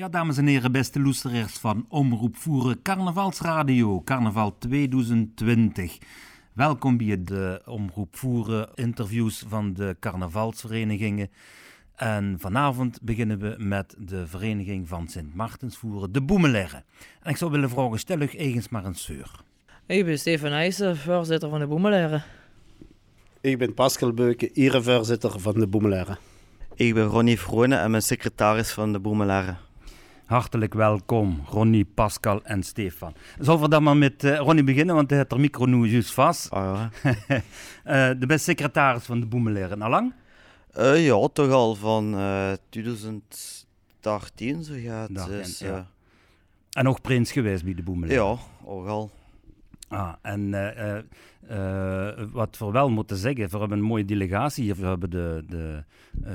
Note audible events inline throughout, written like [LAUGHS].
Ja, dames en heren, beste loesteraars van Omroep Voeren Carnavalsradio, Carnaval 2020. Welkom bij de Omroep Voeren interviews van de carnavalsverenigingen. En vanavond beginnen we met de vereniging van Sint Maartensvoeren, de Boemelerre. En ik zou willen vragen, stel u eens maar een seur. Ik ben Stefan Eijsen, voorzitter van de Boemelerre. Ik ben Pascal Beuken, erevoorzitter van de Boemelerre. Ik ben Ronnie Vrone en ben secretaris van de Boemelerre. Hartelijk welkom, Ronnie, Pascal en Stefan. Zullen we dan maar met uh, Ronnie beginnen, want hij heeft de micro nu juist vast. Ah, ja. uh, [LAUGHS] de beste secretaris van de Boemelerre, al lang? Uh, ja, toch al van 2018 zo gaat. Dus, ja. En ook prins geweest bij de Boemelerre? Ja, ook al. Ah, en uh, uh, wat we wel moeten zeggen, we hebben een mooie delegatie. We hebben de, de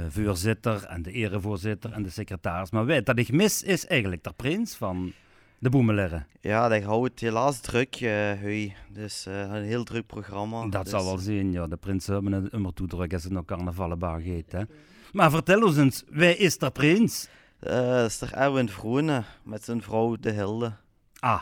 voorzitter en de erevoorzitter en de secretaris. Maar weet dat ik mis is eigenlijk de prins van de Boemelerre. Ja, dat houdt helaas druk, uh, Dus een heel druk programma. Dat dus... zal wel zien, ja. De prins hebben het immer toe druk als het nog carnavallenbaar gaat. Hè. Maar vertel ons eens, wie is de prins? dat is er Erwin Vroene met zijn vrouw De Hilde. Ah,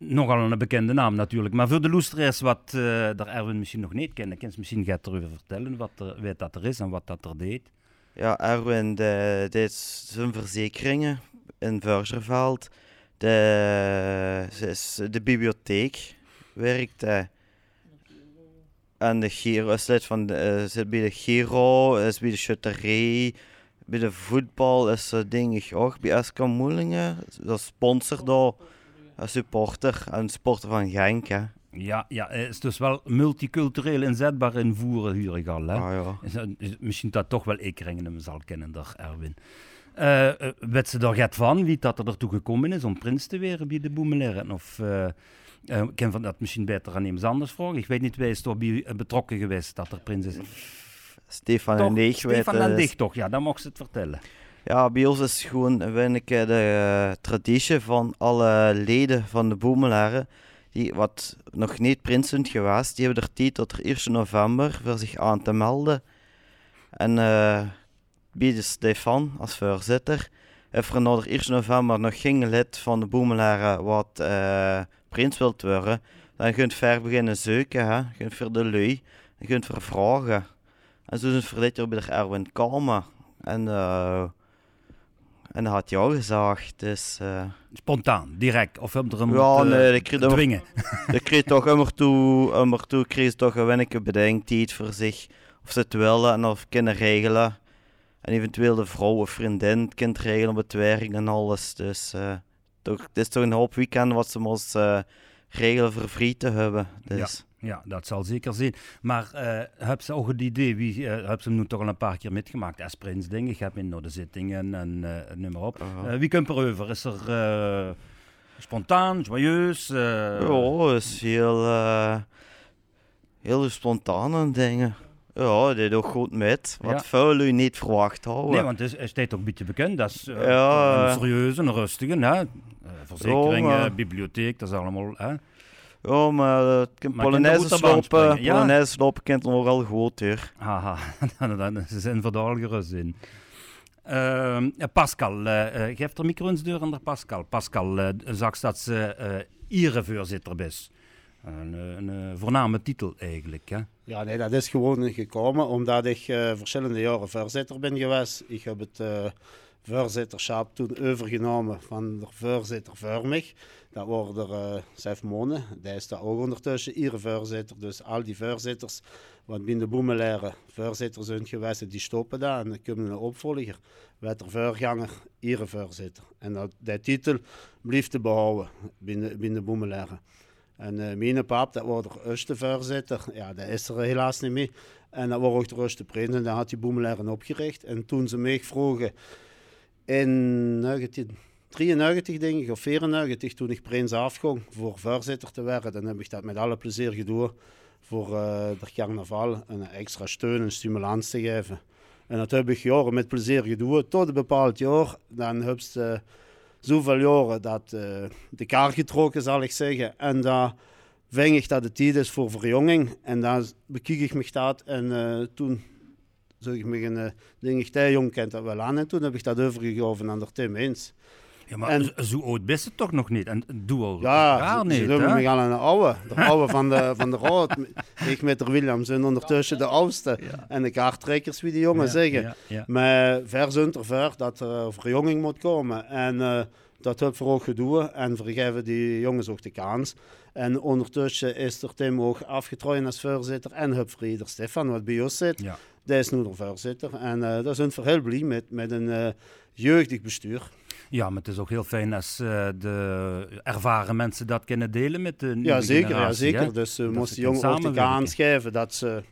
nogal een bekende naam natuurlijk. Maar voor de loesteraars wat uh, daar Erwin misschien nog niet kennen, kan misschien gaat erover vertellen wat er, weet dat er is en wat dat er deed. Ja, Erwin de, deed zijn verzekeringen in Vurgerveld. De, is de bibliotheek werkt hij. En de Giro is lid van de, zit bij de Giro, is bij de schutterij. Bij de voetbal is ze denk ik ook bij SK. Dat sponsor daar supporter, een supporter van Genk. Hè. Ja, ja, het is dus wel multicultureel inzetbaar in voeren, huur al. Hè? Ah, ja. Is, is, misschien dat toch wel ik hem zal kennen, daar Erwin. Uh, weet ze er get van wie dat er ertoe gekomen is om prins te weren bij de Boemeleren? Of uh, ik ken van dat misschien beter aan iemand anders vragen. Ik weet niet, wie is bij betrokken geweest dat er prins is? Stefan toch, en Deeg. Stefan en Deeg toch, ja, dan mocht ze het vertellen. Ja, bij ons is gewoon ik, de uh, traditie van alle leden van de Boemelaren, die wat nog niet prins zijn geweest, die hebben er tijd tot er 1 november voor zich aan te melden. En uh, bij de Stefan als voorzitter heeft er na de 1 november nog geen lid van de Boemelaren wat uh, prins wilt worden. Dan kunt ver beginnen zoeken, hè. kunt voor de lui, je kunt voor vragen. En zo is het voor dit bij de Erwin Kalma. En uh, en dat had jou gezegd, dus... Uh... Spontaan, direct, of heb je er een ja, nee, ik kreeg dwingen? [LAUGHS] Ik kreeg toch immer toe, immer toe kreeg toch een weinige bedenktijd voor zich. Of ze het willen en of kunnen regelen. En eventueel de vrouw of vriendin het kind regelen op het werk en alles. Dus uh, toch, het is toch een hoop weekend wat ze moest uh, regelen voor vrij te hebben. Dus. Ja. Ja, dat zal zeker zijn. Maar uh, heb ze ook het idee, wie, uh, heb ze hem nu toch al een paar keer metgemaakt? Als prins ding, ik heb in naar de zittingen en uh, noem maar op. Uh, wie komt er over? Is er spontaan, joyeus? Ja, is heel, heel spontaan dingen. Ja, dit ook goed met. Wat ja. vuil u niet verwacht houden. Nee, want het is, is ook een beetje bekend. Dat is ja. een serieuze, een rustige. Hè? verzekeringen, bibliotheek, dat is allemaal... Hè? Ja, maar uh, Polonaise slopen, ja. Polonaise slopen kent nog wel goed hier. Haha, ze zijn verdaal gerust in. Uh, Pascal, uh, geef de micro eens deur aan de Pascal. Pascal, uh, zag dat ze uh, Ire-voorzitter is. Een, een voorname titel eigenlijk, hè? Ja, nee, dat is gewoon gekomen omdat ik verschillende jaren voorzitter ben geweest. Ik heb het voorzitterschap toen overgenomen van de voorzitter voor. Dat worden uh, zes maanden. Die is daar ook ondertussen iedere voorzitter. Dus al die voorzitters, wat binnen de boemelaren voorzitter zijn geweest, die stoppen daar. En dan komt een opvolger. Werd er voorganger, iedere voorzitter. En dat, die titel blijft te behouden binnen, binnen de boemelaren. En uh, mijn pap, dat wordt de eerste voorzitter. Ja, dat is er helaas niet meer. En dat wordt ook de eerste prins. En dan had die boemelaren opgericht. En toen ze mij in 1993 denk ik, of 94, toen ik prins afging voor voorzitter te worden, dan heb ik dat met alle plezier gedaan voor uh, de carnaval een extra steun en stimulans te geven. En dat heb ik jaren met plezier gedaan, tot een bepaald jaar. Dan heb uh, zoveel jaren dat uh, de kaart getrokken, zal ik zeggen. En dan ving ik dat de tijd is voor verjonging. En dan bekijk ik me dat en toen Zo ik me een ding, jong kent dat wel aan. En toen heb ik dat overgegeven aan de Tim eens. Ja, maar En- zo oud best het toch nog niet? En doe al Ja, raar ze, niet, ze noemen hè? me al een oude. De oude van de, van de rood. [LAUGHS] Ik met de Williams en ondertussen de oudste. En de kaarttrekkers, wie die jongen Ja, zeggen. ja, ja. Maar ver zonder ver dat er verjonging moet komen. En eh, dat heeft voor ook gedoe. En vergeven die jongens ook de kans. En ondertussen is er Tim ook afgetrooid als voorzitter. En heb Frieder Stefan, wat bij ons zit. Ja. Die is nu de voorzitter. En eh daar zijn we heel blij met, met een eh, jeugdig bestuur. Ja, maar het is ook heel fijn als eh, de ervaren mensen dat kunnen delen met de nieuwe Ja, zeker. Ja, zeker. hè? Dus we Dat moesten kunnen ook geven dat ze...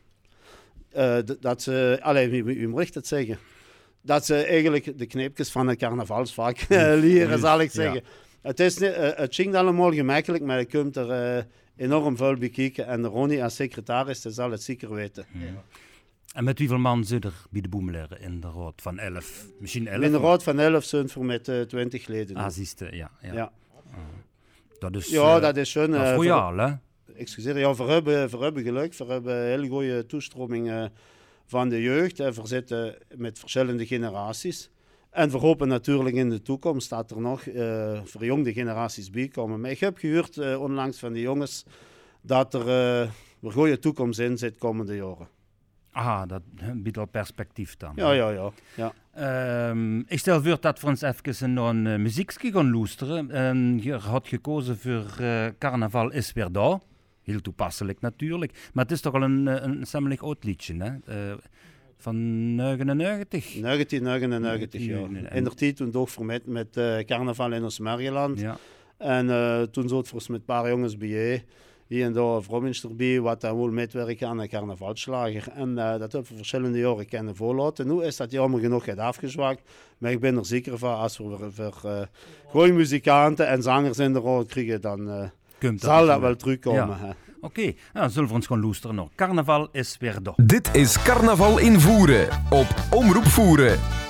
eh, dat ze alleen, moet ik dat zeggen? Dat ze eigenlijk de kneepjes van het carnavalsvak leren, zal ik ja. zeggen. Het, is, niet- eh, het ging allemaal gemakkelijk, maar je kunt er enorm veel bekijken. En Ronnie als secretaris, die zal het zeker weten. En met hoeveel man zit er bij de boemeleren in de rood? Van 11? Misschien 11? In de raad van 11 zijn we met eh 20 leden. Ah, ja. Ja, ja. Dat is, ja, eh, dat is schon. dat eh, is voor- royaal, hè? excuseer, ja, we hebben, we hebben geluk. We hebben een hele goede toestroming eh, van de jeugd. En we zitten met verschillende generaties. En we hopen natuurlijk in de toekomst dat er nog eh verjongde generaties bij komen. Maar ik heb gehoord eh, onlangs van de jongens dat er eh een goede toekomst in zit komende jaren. Aha, dat biedt al perspectief dan. Ja, ja, ja. ja. Ehm, ik stel voor dat we ons even naar een uh, muziekje gaan luisteren. En je had gekozen voor eh, Carnaval is weer daar. Heel toepasselijk natuurlijk. Maar het is toch al een, eh, een stemmelijk oud liedje, hè? Eh, van 99. 1999, ja. In de tijd toen toch vermet met carnaval in ons Mergeland. Ja. En toen zat we met een paar jongens bij hier en daar Vromminst erbij, wat dan wil metwerken aan een carnavalslager. En eh, dat hebben we verschillende jaren kunnen voorlaten. Nu is dat jammer genoeg het afgezwakt. Maar ik ben er zeker van, als we voor, voor eh, goede muzikanten en zangers in de rol krijgen, dan eh, zal dat wel terugkomen. Ja. Oké, nou, zullen we ons gaan luisteren naar Carnaval is weer daar. Dit is Carnaval in Voeren op Omroep Voeren.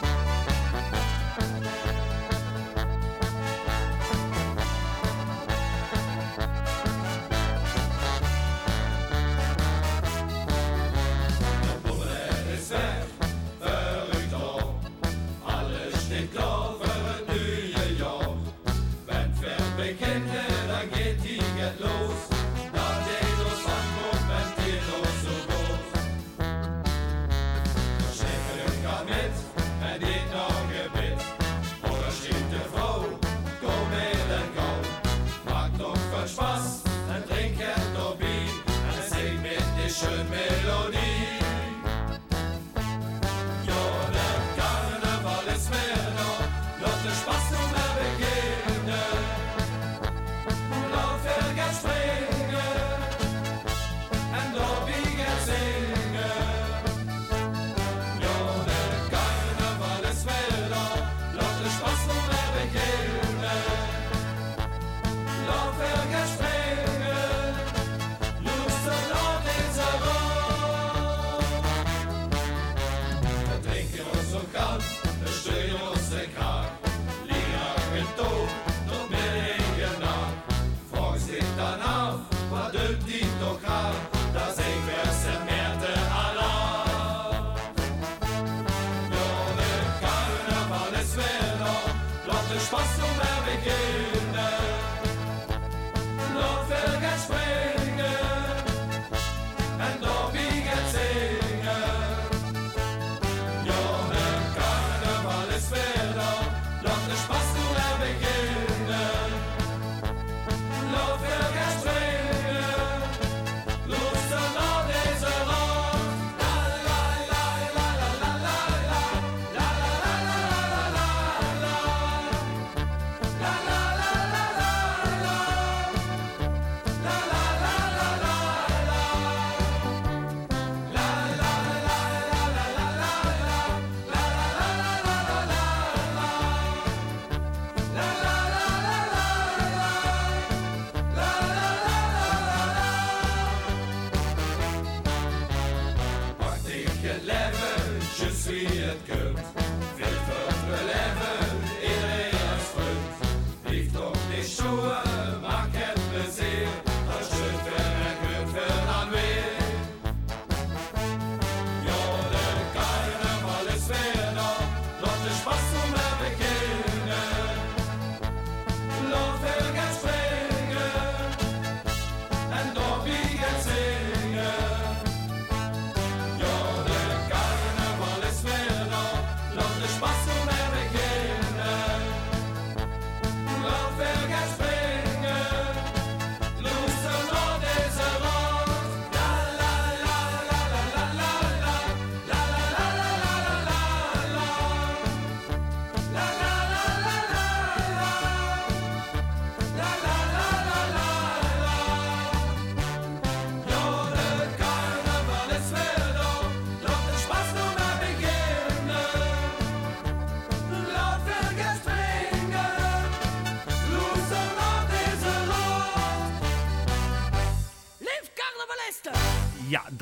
tocar.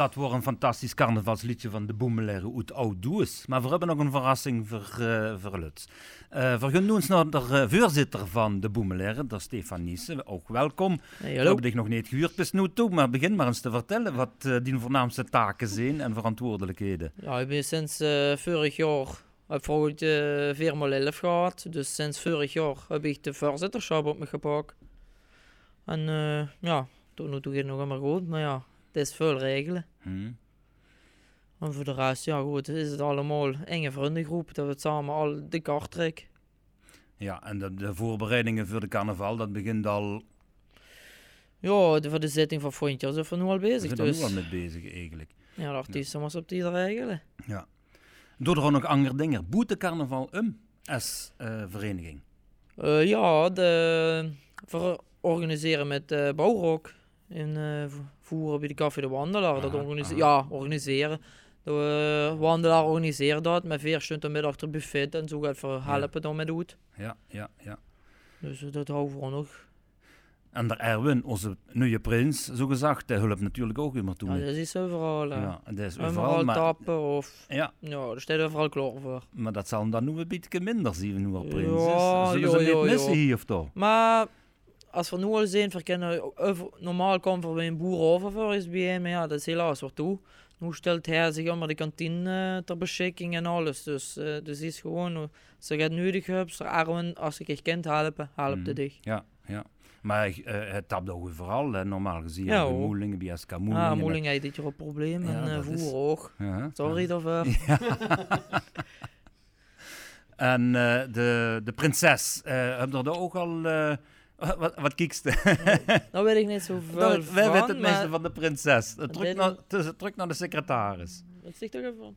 Dat wordt een fantastisch carnavalsliedje van de Boemelaire uit Oud-Does. Maar we hebben nog een verrassing voor, uh, voor Luts. Uh, we gaan nu naar de uh, voorzitter van de Boemelaire, de Stefan Niesen. Ook welkom. Hey, We hebben dich nog niet gehuurd bis nu toe, maar begin maar eens te vertellen wat uh, die voornaamste taken zijn en verantwoordelijkheden. Ja, ik ben sinds vorig jaar heb vroeger de firma 11 gehad. Dus sinds vorig jaar heb ik de voorzitterschap op me gepakt. En ja, tot nu toe gaat het nog helemaal goed. Maar ja, het is veel regelen. Hmm. En voor de rest, ja goed, is het allemaal enge vriendengroep. Dat we het samen al de kaart trekken. Ja, en de, de, voorbereidingen voor de carnaval, dat begint al... Ja, de, voor de zitting van Frontjes zijn we nu al bezig. We zijn dus. er nu al mee bezig eigenlijk. Ja, de artiesten ja. op die regelen. Ja. Door er ook nog andere dingen. Boete carnaval um als uh, vereniging? Uh, ja, de, voor organiseren met uh, Bouwrok. In voeren bij de Café de Wandelaar. Dat organise ja, organiseren. De uh, Wandelaar organiseren dat met vier stunden middag buffet en zo gaat voor helpen ja. dan met doet. Ja, ja, ja. Dus uh, dat houden we nog. En de Erwin, onze nieuwe prins, zo gezegd, die hulp natuurlijk ook immer toe. Ja, dat is overal. Ja, dat is overal, overal maar... tappen of... Ja. Ja, daar staat overal klaar voor. Maar dat zal hem dan nu een beetje minder zien, nu al prins ja, is. Zullen jo, ze niet jo, missen jo. hier of toch? Maar als we nu al zien, verkennen, over, normaal komt er bij een boer over voor bij hem, maar ja, dat is helaas wat toe. Nu stelt hij zich allemaal de kantine uh, ter beschikking en alles. Dus, uh, dus is gewoon, als je het nodig hebt, Arwen, als ik je kind helpen, help mm. dich. Ja, ja. Maar uh, het tapt ook vooral, hè, normaal gezien. Ja, Ja, hoor. Moelingen, bij SK Moelingen. Ah, Moeling heeft dit jaar een probleem Ja, en uh, voer is- ook. Ja, Sorry ja. daarvoor. [LAUGHS] Ja. en eh, de, de prinses, heb je er ook al... eh, wat, wat kiekst? Dat weet ik niet zo [LAUGHS] veel Wij van, weten het meeste maar- van de prinses. Terug naar, terug naar de secretaris. Wat zegt toch even?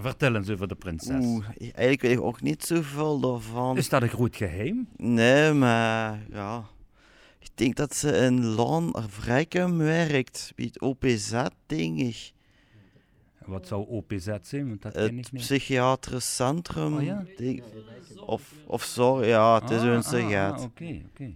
Vertel eens over de prinses. Oeh, eigenlijk weet ik ook niet zoveel daarvan. Is dat een groot geheim? Nee, maar ja. Ik denk dat ze in Laan Vrijkum werkt. Bij het OPZ, denk ik. Wat zou OPZ zijn? Want dat ken Het ik niet. psychiatrisch centrum. Oh ja? of, of zo, ja, het is Ah, een ah, ah, Oké, oké.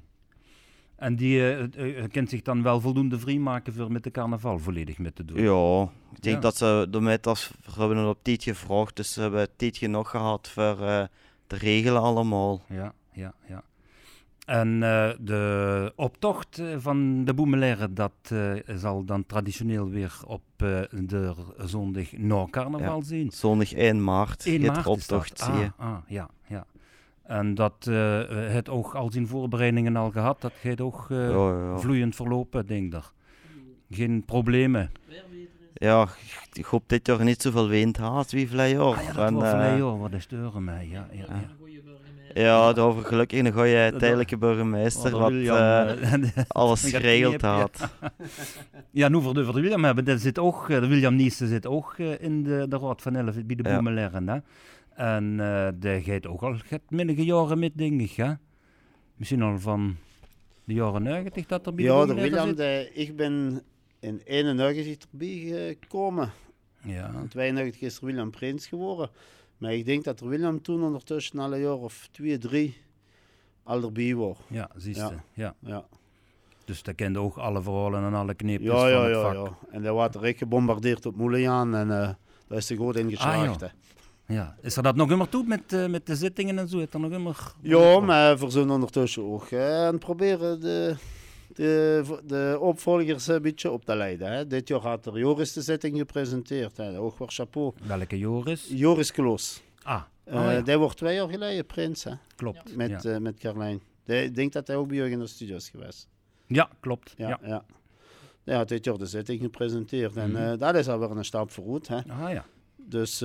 En die eh, kent zich dan wel voldoende vrij maken voor met de carnaval volledig mee te doen? Ja, ik denk Ja. dat ze de als we hebben het op tijd gevraagd, dus ze hebben tijd genoeg gehad voor eh, te regelen allemaal. Ja, ja, ja. En eh, de optocht eh, van de Boemelaire, dat eh, zal dan traditioneel weer op eh, de zondag na carnaval zijn. Zondag 1 maart 1 gaat maart de is dat. optocht, zie je. Ah, ah, ja, ja. En dat eh, het ook al zijn voorbereidingen al gehad, dat gaat ook eh, Ja, ja. vloeiend verlopen, denk ik. Geen problemen. Ja, ik hoop dit jaar niet zoveel wind had wie vlei jaar. Ah, ja, dat En, was uh, joh, wat is deuren mij. Ja, ja, ja. Ja, daarover gelukkig een goede tijdelijke burgemeester Oh, wat William, eh, eh, [LAUGHS] alles geregeld had. [LAUGHS] Ja, nu voor de, voor de William hebben, dat zit ook, eh, de William Niesen zit ook in de, de Raad van Elf bij de Ja. Boemelaire. Hè? En eh die gaat ook al gaat minnige jaren met, denk ik. Hè? Misschien al van de jaren 90 dat er bij Ja, de de William, zit. de, ik ben in 91 erbij gekomen. Ja, In 92 is er William Prins geworden. Maar ik denk dat er William toen ondertussen al een jaar of twee, drie al erbij was. ja, zie je. Ja. Ja. Dus dat kende ook alle verhalen en alle kneepjes ja, van ja, het ja, vak. ja. En daar werd er gebombardeerd op Moeliaan en eh daar is hij goed in geslaagd. Ah. Ja. Is er dat nog immer toe met, eh, met de zittingen en zo? Is er nog immer... Ja, maar we zijn ondertussen ook het proberen de, de, de opvolgers een beetje op te leiden. Hè. Dit jaar had er Joris de zitting gepresenteerd. Hè. Ook weer chapeau. Welke Joris? Joris Kloos. Ah, Eh oh, ja. Die wordt twee jaar geleden prins hè, klopt. met, ja. eh, met Carlijn. Ik denk dat hij ook bij jullie in de studio is geweest. ja, klopt. Ja, Ja. ja. Hij had dit jaar de zitting gepresenteerd. En eh, dat is alweer een stap vooruit. Hè. Ah ja. Dus,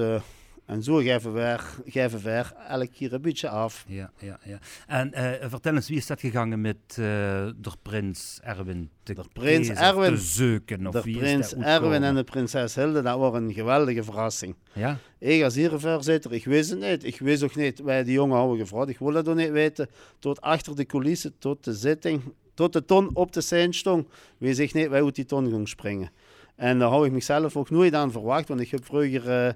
en zo geven we, geven we elke keer een beetje af. Ja, ja, ja. En eh, vertel eens, wie is dat gegangen met eh de prins Erwin te De prins Erwin. te? Of De wie prins Erwin en de prinses Hilde, dat was een geweldige verrassing. Ja? Ik als voorzitter, ik wist het niet. Ik wist ook niet, wij die jongen hadden gevraagd, ik wilde dat ook niet weten. Tot achter de coulissen, tot de zitting, tot de ton op de scène stond, wist ik niet waar uit die ton ging springen. En daar had ik mezelf ook nooit aan verwacht, want ik heb vroeger eh,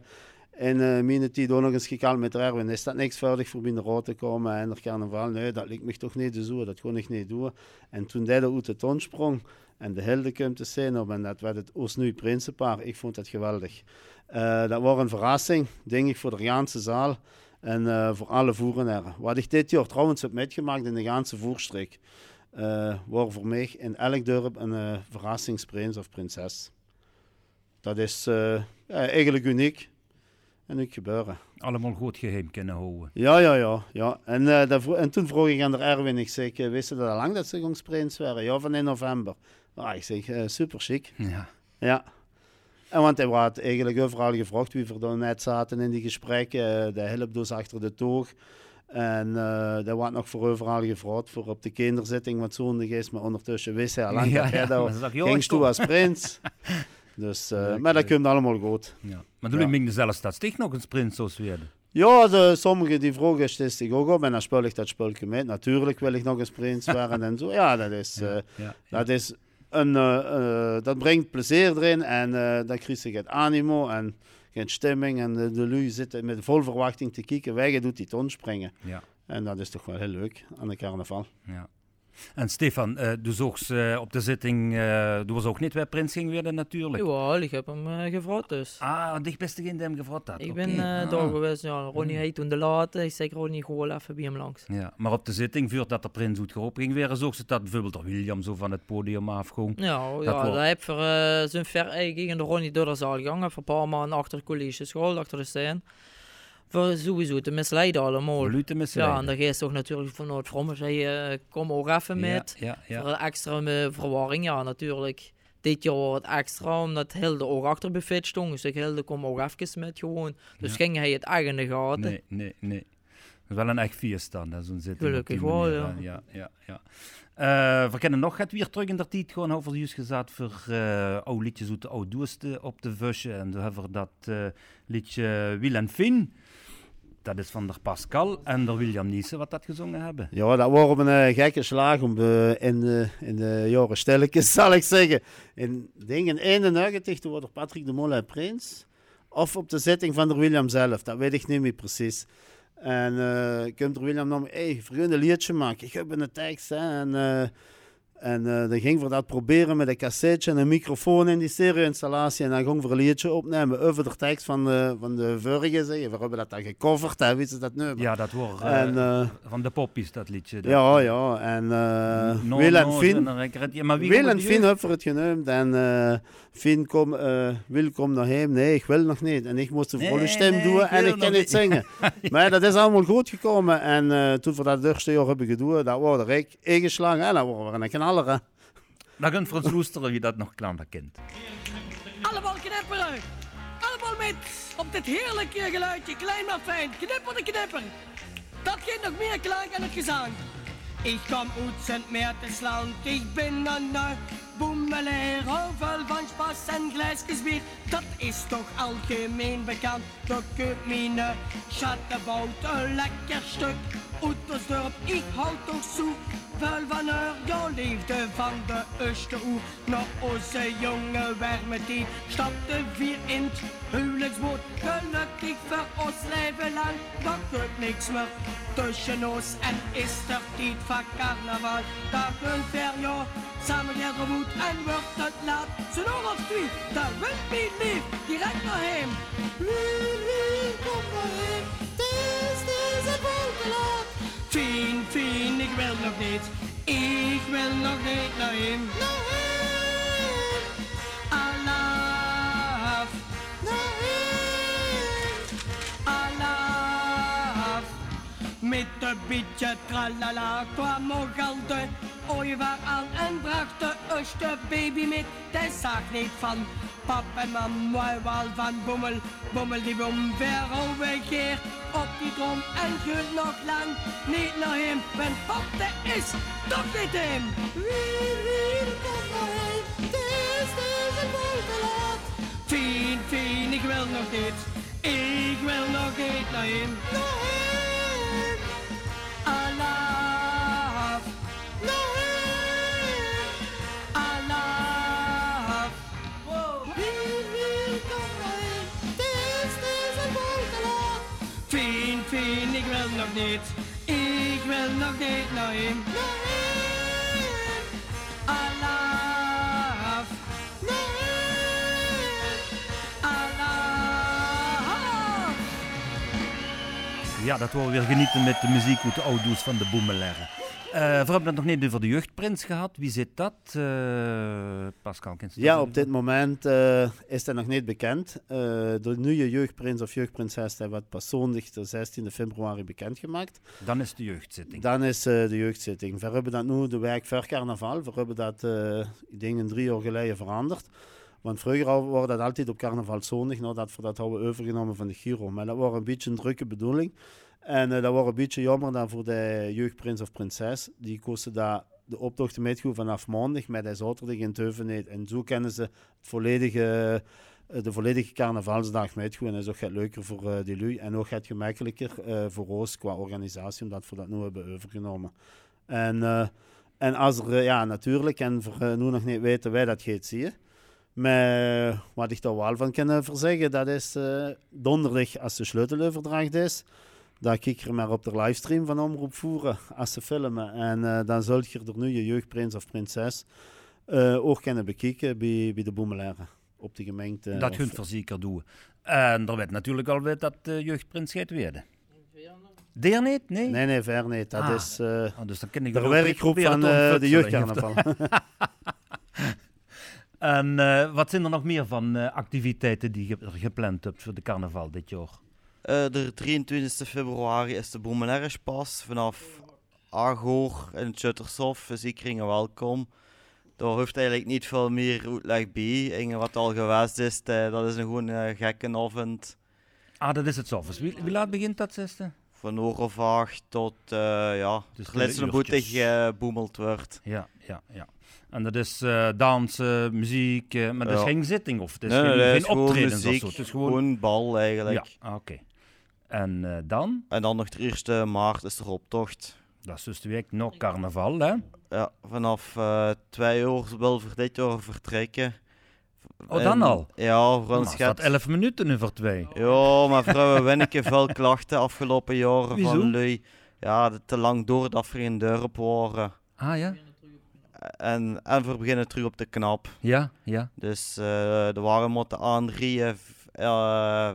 in uh, tijd ook nog eens gekald met Erwin. Is dat niks verder voor binnen rood te komen en er carnaval? Nee, dat lijkt me toch niet zo. Dat kon ik niet doen. En toen hij uit de ton sprong en de helden kwam te zien op en dat werd het Oostnui Prinsenpaar. Ik vond dat geweldig. Uh, dat was een verrassing, denk ik, voor de ganse zaal en uh, voor alle voerenaren. Wat ik dit jaar trouwens heb metgemaakt in de ganse voerstreek, was voor mij in elk dorp een verrassingsprins of prinses. Dat is eigenlijk uniek en uniek gebeuren. Allemaal goed geheim kunnen houden. Ja, ja, ja. ja. En, dat, en toen vroeg ik aan de Erwin, ik zeg, wist je dat al lang dat ze ons prins waren? Ja, van in november. Ah, ik zeg, super chic. Ja. Ja. En want hij had eigenlijk overal gevraagd wie we dan net zaten in die gesprekken. De hulp dus achter de toog. En uh, dat wordt nog voor overal gevraagd voor op de kinderzitting wat zondig is. Maar ondertussen wist hij al lang ja, dat hij ja, daar ging toe als prins. [LAUGHS] dus, uh, maar dat komt allemaal goed. Ja. Maar toen ja. ming dezelfde stadstig nog eens prins zoals werden. Ja, de, sommigen die vroegen steeds ik ook op en dan speel ik dat spulje mee. Natuurlijk wil ik nog eens prins [LAUGHS] worden en zo. Ja, dat is, uh, dat is een, uh, dat brengt plezier erin en dan krijg je het animo en geen stemming. En de, de lui zitten met vol verwachting te kijken. Wij doet die ton springen. Ja. En dat is toch wel heel leuk aan de carnaval. Ja. En Stefan, uh, uh, op de zitting, uh, was ook niet waar Prins ging werden natuurlijk. Ja, ik heb hem gevraagd dus. Ah, dich best degene die hem gevraagd had. Ik okay. ben ah. daar geweest, ja. Ronnie heet toen de late, ik zeg Ronnie gewoon even bij hem langs. Ja, maar op de zitting, vuurt dat de Prins goed geholpen ging werden, zocht ze dat bijvoorbeeld William zo van het podium afging. Ja, dat ja, dat heb voor zijn ver eigen Ronnie door de zaal gegaan, voor een paar maanden achter de college school, achter de scène voor sowieso te misleiden allemaal. Te misleiden. Ja, en dan ga je toch natuurlijk vanuit Vrommel, zei uh, kom ook even met. Ja, ja, extra verwarring, ja natuurlijk. Dit jaar wordt het extra, omdat Hilde ook achter buffet stond. Dus ik Hilde kom ook even met gewoon. Dus ging hij het eigen gaten. Nee, nee, nee. Dat is wel een echt feest dan, zo'n zitting. Gelukkig wel, ja. ja, ja, ja. Eh, we kennen nog het weer terug in de tijd gewoon over juist gezet voor uh, oude liedjes uit de oude op de vusje. En dan hebben we dat uh, liedje Wil en Fin. Dat is van de Pascal en de William Niesen wat dat gezongen hebben. Ja, dat op een uh, gekke slag om de, in, de, in de jaren stilletjes, [LAUGHS] zal ik zeggen. In dingen 91, toen er Patrick de Molle Prins. Of op de zitting van de William zelf, dat weet ik niet meer precies. En uh, komt er William naar me, hey, vergun een liedje maken. Ik heb een tekst, hè. En, uh, en uh, dan ging we dat proberen met een cassetje en een microfoon in die stereo-installatie. En dan gingen we een liedje opnemen over de tekst van de, van de vorige. Zeg. We hebben dat dan gecoverd, hè. dat nu? Ja, dat wordt En, eh, van de poppies, dat liedje. Dat, Ja, ja. En uh, No, Wil en Fien, maar wie Wil en Fien doen? hebben we het genoemd. En Fien kom, eh, Wil kom naar hem. Nee, ik wil nog niet. En ik moest de Nee, volle stem nee, doen ik en ik kan niet zingen. [LAUGHS] maar dat is allemaal goed gekomen. En eh, toen we dat eerste jaar hebben gedaan, dat er ik ingeslagen. En dat waren we een knaller. Dan kunt Frans Loesteren wie dat nog kleiner kent. Allemaal knipperen. Allemaal met op dit heerlijke geluidje. Klein maar fijn. Knipper de knipper. Dat geeft nog meer klank aan het gezang. Ik kom uit Sint Maartensland. Ik ben een uh, boemelaar. Vol van spas en glaasjes bier. Dat is toch algemeen bekend. Dat keupt mijn uh, schattenbout een lekker stuk. Oetersdorp, ik houd toch zo. Vuil van haar, jouw liefde van de Oosteroe. Naar onze jonge warme tijd stapte vier in het huwelijksboot. Gelukkig voor ons leven lang, dan gebeurt niks meer tussen ons. En is er tijd van carnaval, dat een ver jaar samen moet en wordt het laat. Zo'n uur of twee, dan wil mijn lief direct naar hem. Kom naar hem, het is deze volgelaat. Fien, fien, ik wil nog niet. Ik wil nog niet naar hem. Naar hem. Allah. Naar hem. Allah. Met een beetje tralala kwam ook al de ooievaar aan en bracht de eerste baby met. Hij zag niet van pap en mam, maar wel van boemel. Boemel die ver overgeer op die drom en geurt nog lang niet naar hem. Men pap, dat is toch niet hem. Wie, wie, kom naar hem, het is deze volgelaat. Fien, fien, ik wil nog niet. Ik wil nog niet naar hem. Naar hem. Vind, vind, ik wil nog niet, ik wil nog niet naar hem. Nee, alaf. Nee, alaf. Ja, dat we weer genieten met de muziek hoe de oud van de Boemelaren. Eh we hebben het nog niet over de jeugdprins gehad. Wie zit dat? Eh, Pascal, kent Ja, dat? op dit moment eh, is dat nog niet bekend. De nieuwe jeugdprins of jeugdprinses dat wordt pas zondag de 16 februari bekendgemaakt. Dan is de jeugdzitting. Dan is de jeugdzitting. We hebben dat nu de week voor carnaval. We hebben dat, ik denk, een drie jaar geleden veranderd. Want vroeger was dat altijd op carnavalzondag, nadat we dat hadden overgenomen van de Giro. Maar dat was een beetje een drukke bedoeling. En eh, dat was een beetje jammer dan voor de jeugdprins of prinses. Die kosten daar de optochten metgoed vanaf maandag met de zaterdag in Teuvenet. En zo kennen ze volledige, eh, de volledige carnavalsdag metgoed. En dat is ook het leuker voor eh die lui. En ook het gemakkelijker voor ons qua organisatie, omdat we dat nu hebben overgenomen. En, en als er, ja, natuurlijk, en voor nu nog niet weten wij dat gaat zien. Maar wat ik daar wel van kan verzeggen, dat is donderdag als de sleuteloverdracht is. Dan kijk je maar op de livestream van Omroep Voeren als ze filmen. En eh, dan zult je er nu je jeugdprins of prinses eh, ook kunnen bekijken bij, bij de Boemelaren. Op de gemeente. dat we zeker doen. En er werd natuurlijk al dat de jeugdprins gaat worden. Deer niet? Nee? Nee, nee, ver niet. Dat Ah. is eh, Oh, dus dan ken ik de werkgroep van de jeugdcarnaval. [LAUGHS] En wat zijn er nog meer van activiteiten die je gepland hebt voor de carnaval dit jaar? Eh, de 23 februari is de Boemelerrespas vanaf Agoor in het Schuttershof. Dus iedereen welkom. Daar hoeft eigenlijk niet veel meer uitleg bij. En wat al geweest is, eh, dat is een gewoon eh, gekke avond. Ah, dat is het. Dus wie, wie laat begint dat, zesde? Van acht tot ja, Dus boetig uurtjes. eh boemeld wordt. Ja, ja, ja. En dat is dansen, muziek, maar dat is Ja. geen zitting of het is nee, geen, nee, geen is of muziek. zo. Het is gewoon... gewoon... bal eigenlijk. Ja, ah, oké. En eh, dan, En dan nog de 1 maart is de optocht. dat is dus de week nog carnaval, hè? Ja, vanaf eh twee uur wil voor dit jaar vertrekken. Oh, dan En- al? Ja, voor is dat gaat... 11 minuten over twee. Ja, maar vrouwen [LAUGHS] winnen veel klachten afgelopen jaren Wieso? van lui. Ja, te lang door dat er geen dorp waren. Ah ja? En, en we beginnen terug op de knap. Ja, ja. Dus eh de waren moeten aanrieën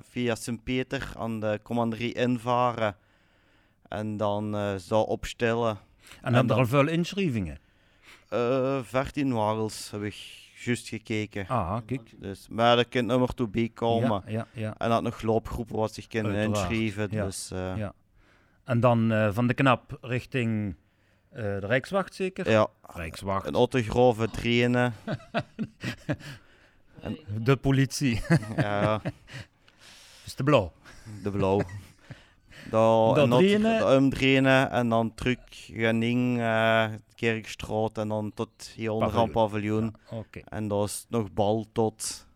via Sint-Peter aan de commanderie invaren. En dan eh zo opstellen. En dan, dan- er al veel inschrijvingen. Eh 14 wagels heb ik juist gekeken. Ah, kijk. Dus, maar er maar toe bij komen. Ja, ja, ja. En dat nog loopgroepen wat zich kunnen inschrijven. ja, Dus, eh, ja. En dan eh, van de knap richting eh, de Rijkswacht zeker? ja. Rijkswacht. Een autogrove trainen. [LAUGHS] De politie. ja, is [LAUGHS] de blauw. de blauw. Daar omdraaien en dan terug gaan in eh Kerkstraat en dan tot hier onder aan Paviljoen. En dat is nog bal tot,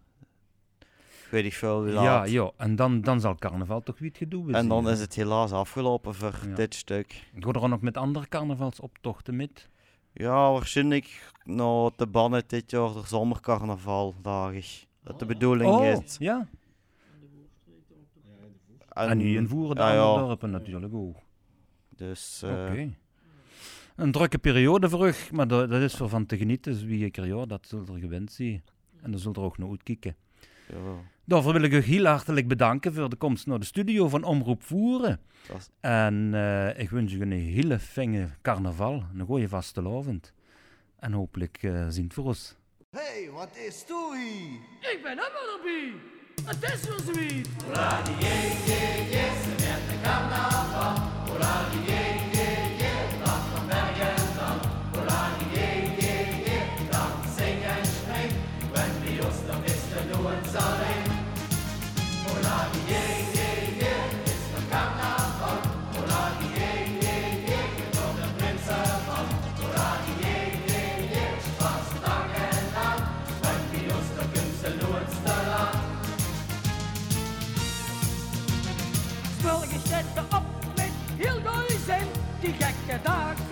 ik weet niet veel hoe Ja, laat. ja. En dan, dan zal carnaval toch weer het gedoe en dan zijn. is het helaas afgelopen voor Ja. dit stuk. Gaat er ook nog met andere carnavalsoptochten met? Ja, waarschijnlijk nou de bannen dit jaar de zomercarnaval dagen. Dat de bedoeling Oh, is. ja. En nu invoeren de ja, ja. dorpen natuurlijk ook. Dus eh, Oké. Een drukke periode voor u, maar dat, dat is voor van te genieten. Dus wie ik er ja, dat zult er gewend zijn. En dan zult er ook naar uitkijken. Daarvoor wil ik u heel hartelijk bedanken voor de komst naar de studio van Omroep Voeren. is- En eh, ik wens u een hele fijne carnaval, een goede vastelavond. En hopelijk eh zien het voor ons. Hey, wat is Toei? Ik ben helemaal erbij. Het is weer zoiets. dark.